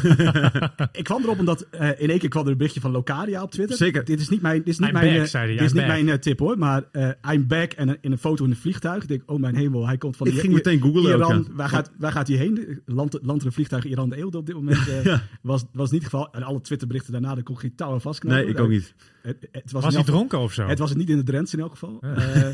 ik kwam erop omdat eh, in één keer kwam er een berichtje van Locadia op Twitter. Zeker. Dit is niet mijn, dit is niet I'm mijn, back, hij, dit is I'm niet back. mijn tip hoor. Maar eh, I'm back en een- in een foto in een vliegtuig. Ik denk, oh mijn hemel, hij komt van Ik ging meteen googlen ook, Iran. ja. Waar, gaat, waar gaat hij heen? Land, land er een vliegtuig Iran de Eelde op dit moment? eh, Ja. was, was niet het geval. En alle Twitterberichten daarna, daar kon ik geen touw aan vastknopen. Nee, ik ook niet. Het, het was, Was in hij dronken of zo? het was het niet in de Drents in elk geval. Eh,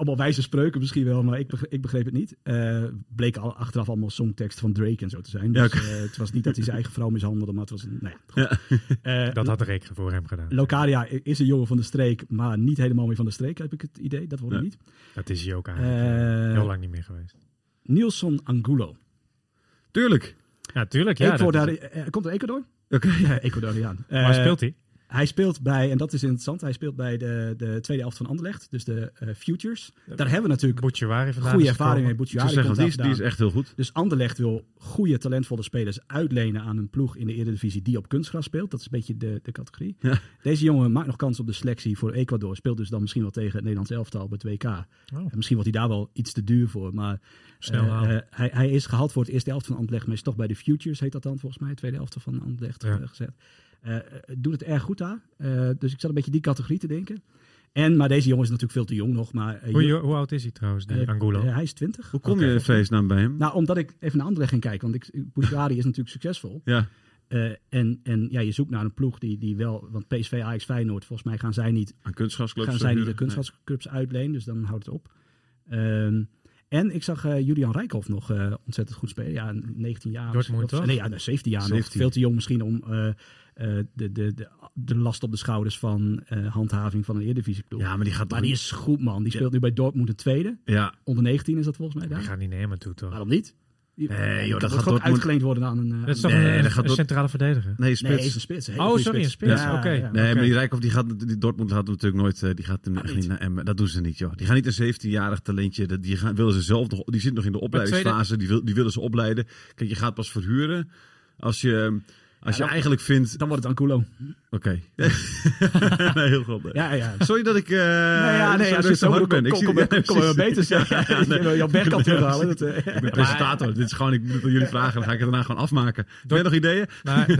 allemaal wijze spreuken misschien wel, maar ik begreep, ik begreep het niet. Eh bleek al, achteraf allemaal songteksten van Drake en zo te zijn. Ja, Dus eh, het was niet dat hij zijn eigen vrouw mishandelde, maar het was... Nou ja, goed. Eh, Dat had de reken voor hem gedaan. Locadia is een jongen van de streek, maar niet helemaal meer van de streek, heb ik het idee. Dat wordt niet. Dat is hij ook eigenlijk heel lang niet meer geweest. Nielson Angulo. Tuurlijk. Ja, tuurlijk. Ja, Ecuador, is- eh, komt uit Ecuador? Oké. Ja, Ecuadoriaan. Waar speelt hij? Hij speelt bij, en dat is interessant, hij speelt bij de, de tweede helft van Anderlecht, dus de eh, Futures. Daar hebben we natuurlijk goede ervaring mee. zeggen, die is, die is echt heel goed. Dus Anderlecht wil goede, talentvolle spelers uitlenen aan een ploeg in de Eredivisie die op kunstgras speelt. Dat is een beetje de, de categorie. Ja. Deze jongen maakt nog kans op de selectie voor Ecuador. Speelt dus dan misschien wel tegen het Nederlands elftal op het WK. Oh, En misschien wordt hij daar wel iets te duur voor. Maar Snel eh, eh, hij, hij is gehaald voor het eerste helft van Anderlecht. Maar is toch bij de Futures, heet dat dan volgens mij. Tweede helft van Anderlecht Ja. gezet. Eh, eh, doet het erg goed daar. Eh, dus ik zat een beetje die categorie te denken. En, maar deze jongen is natuurlijk veel te jong nog. Maar, hoe, oud is hij trouwens, die Angulo? hij is 20. Hoe kom je in vreesnaam bij hem? Nou, omdat ik even naar Anderlecht ging kijken. Want ik- is natuurlijk succesvol. ja. Eh, en en ja, je zoekt naar een ploeg die, die wel... Want PSV, Ajax, Feyenoord, volgens mij gaan zij niet, Aan kunstgasclubs. gaan zij niet de kunstgrasclubs uitlenen. Dus dan houdt het op. Ehm, en ik zag eh, Julian Rijkhoff nog eh, ontzettend goed spelen. Ja, 19 jaar. Dortmund, of, toch? Nee, ja, nou, 17 jaar nog. 17. Veel te jong misschien om de, de, de, de last op de schouders van eh, handhaving van een Eredivisieploeg. Ja, maar die gaat maar die is goed, man. Die speelt nu bij Dortmund een tweede. Ja, Onder 19 is dat volgens mij Die daar. gaat niet naar hem toe, toch? Waarom niet? Die, Nee, die joh, dat gaat ook Dortmund- uitgeleend worden aan een... eh, Dat is toch Nee, een, dat een gaat door- centrale verdediger? nee, Nee, spits. is een spits. een Oh, sorry, een spits. spits. Oké. Nee, maar die Rijkoff, die gaat, die Dortmund gaat natuurlijk nooit, eh, die gaat hem Ah, echt niet. niet naar Emmen. Dat doen ze niet, joh. Die gaan niet een 17-jarig talentje, dat- die gaan, willen ze zelf, nog- die zit nog in de opleidingsfase, die, wil, die willen ze opleiden. Kijk, je gaat pas verhuren als je, als Ja, je dan- eigenlijk vindt, Dan wordt het Angulo. oké. nee, heel goed. nee. Ja, ja. Sorry dat ik, eh Nee, ja, nee, zo- als je zo hard doet, ben. kom, Ik zie- kom, er beter zeggen. nee. Je wil jouw bek kan terughalen. Dat, eh, Ik ben presentator. Dit is gewoon, ik moet jullie vragen, dan ga ik het daarna gewoon afmaken. Ben je nog ideeën? Maar,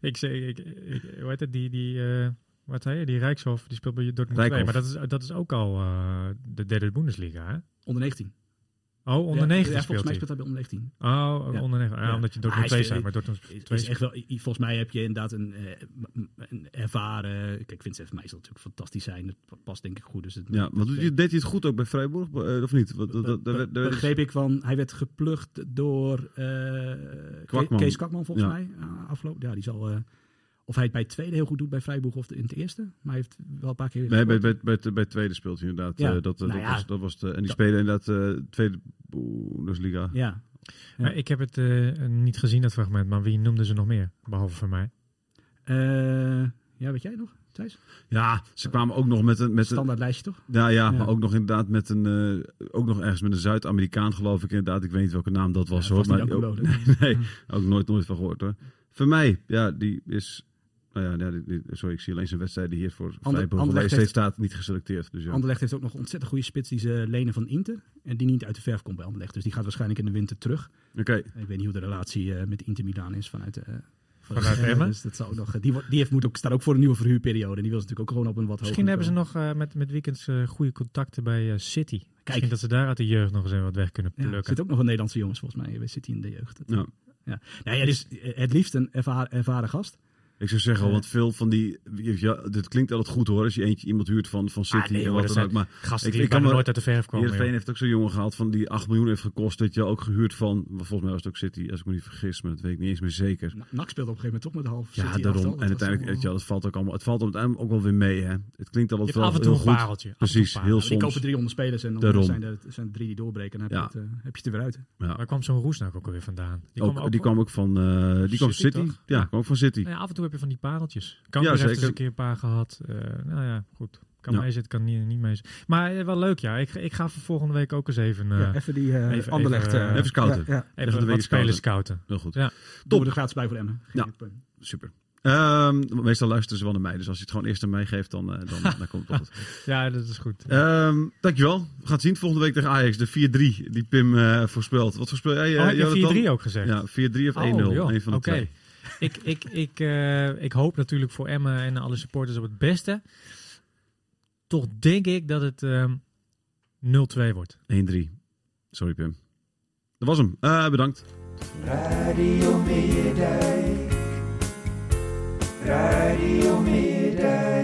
ik zeg, ik, ik, hoe heet het, die, die eh, wat zei je, die Rijkshof, die speelt bij Dortmund 2. Rijkhoff. Maar dat is, dat is ook al eh, de derde Bundesliga, hè? onder 19. Oh, onder Ja, 19 ja, volgens mij speelt hij bij onder 19. Oh, Ja. onder 19. Ja, Ja. omdat je Dortmund hij 2 is- zei, maar Dortmund Het 2 is echt wel, volgens mij heb je inderdaad een, eh, een ervaren... Kijk, Vincent mij zal natuurlijk fantastisch zijn. Dat past denk ik goed. Dus het, Ja, maar doet hij- deed hij het goed ook bij Freiburg, eh, of niet? Wat- dat- dat- begreep ik van, hij werd geplukt door eh, Kwakman. Kees Kwakman volgens Ja. mij. Uh, afgelopen. Ja, die zal, eh, of hij het bij het tweede heel goed doet bij Freiburg of in het eerste. Maar hij heeft wel een paar keer... Nee, bij, bij, bij, het- bij het tweede speelt hij inderdaad. Ja. eh, dat, eh, Nou dat, ja. was, dat was de, en die Dat- spelen inderdaad eh tweede Bundesliga. Ja. Ja. Maar ik heb het eh, niet gezien, dat fragment, maar wie noemden ze nog meer? Behalve voor mij. Eh, ja, weet jij nog, Thijs? Ja, ze kwamen ook nog met een... Met een Standaard lijstje toch? ja, ja, Ja. maar ook nog inderdaad met een... eh, ook nog ergens met een Zuid-Amerikaan geloof ik inderdaad. Ik weet niet welke naam dat was Ja, hoor. Maar niet ook, nee, ook nooit, nooit van gehoord hoor. Voor mij, ja, die is... Nou ja, ja, die- die- sorry, ik zie alleen zijn wedstrijden hier voor Freiburg. Steeds heeft- staat niet geselecteerd. Dus ja. Anderlecht heeft ook nog een ontzettend goede spits die ze lenen van Inter. En die niet uit de verf komt bij Anderlecht. Dus die gaat waarschijnlijk in de winter terug. Oké, Ik weet niet hoe de relatie eh, met Inter Milaan is vanuit... eh Vanuit Emmen? Dus dat zou ook nog, die, wordt- die heeft, moet ook, staat ook voor een nieuwe verhuurperiode. En die wil ze natuurlijk ook gewoon op een wat Misschien hebben ze nog eh, met, met weekends eh, goede contacten bij eh, City. Kijk, Misschien dat ze daar uit de jeugd nog eens even wat weg kunnen ja, er plukken. zitten ook nog een Nederlandse jongens volgens mij bij City in de jeugd. Dat- Ja. Ja. Nou ja, dus eh, het liefst een ervaren, ervaren gast. Ik zou zeggen, Ja. want veel van die... Ja, dit klinkt altijd goed hoor, als je eentje iemand huurt van, van City Ah, nee, en wat dat dan ook. Maar Gasten ik- die ik kan nooit uit de verf komen. Heerenveen heeft ook zo'n jongen gehaald van die 8 miljoen heeft gekost. Dat je ook gehuurd van, volgens mij was het ook City, als ik me niet vergis, maar dat weet ik niet eens meer zeker. NAC speelde op een gegeven moment toch met de half Ja, City daarom. En Dat uiteindelijk, wel- weet je wel, het valt ook allemaal, het valt uiteindelijk ook wel weer mee, hè. Het klinkt altijd wel af en toe heel een goed. pareltje. Precies, heel Ja, die soms. kopen 300 spelers en dan Daarom. zijn er zijn er drie die doorbreken. En dan heb, Ja. je, het, eh, heb je het er weer uit. Ja. Waar kwam zo'n Roesnak ook alweer vandaan? Die Ook, die kwam ook van, eh, die kwam City, City. Ja, kwam ook van City. Ja, af en toe heb je van die pareltjes. Kan Ja, heeft eens een keer een paar gehad. Eh, nou ja, goed. Kan Ja. meezitten, kan niet, niet meezitten. Maar eh, wel leuk, ja. Ik, ik ga voor volgende week ook eens even, eh, ja, even die eh even- Anderlecht. even, eh, eh, even scouten. Ja, ja. even even de week wat spelers scouten. Heel goed. Ja. We er gratis bij voor Emmen. Ja. Super. Ehm, meestal luisteren ze wel naar mij, dus als je het gewoon eerst aan mij geeft, dan, eh, dan, dan komt het. Ja, dat is goed. Ehm, dankjewel. We gaan het zien volgende week tegen Ajax, de 4-3 die Pim eh, voorspelt. Wat voorspel jij, eh, oh, heb je Jonathan? 4-3 ook gezegd? Ja, 4-3 of 1-0. Oh, joh. Een van de Oké. twee. Ik, ik, ik, eh, ik hoop natuurlijk voor Emmen en alle supporters op het beste. Toch denk ik dat het ehm 0-2 wordt. 1-3. Sorry Pim. Dat was hem. Eh, bedankt. Radio Meerdijk. Radio Meerdijk.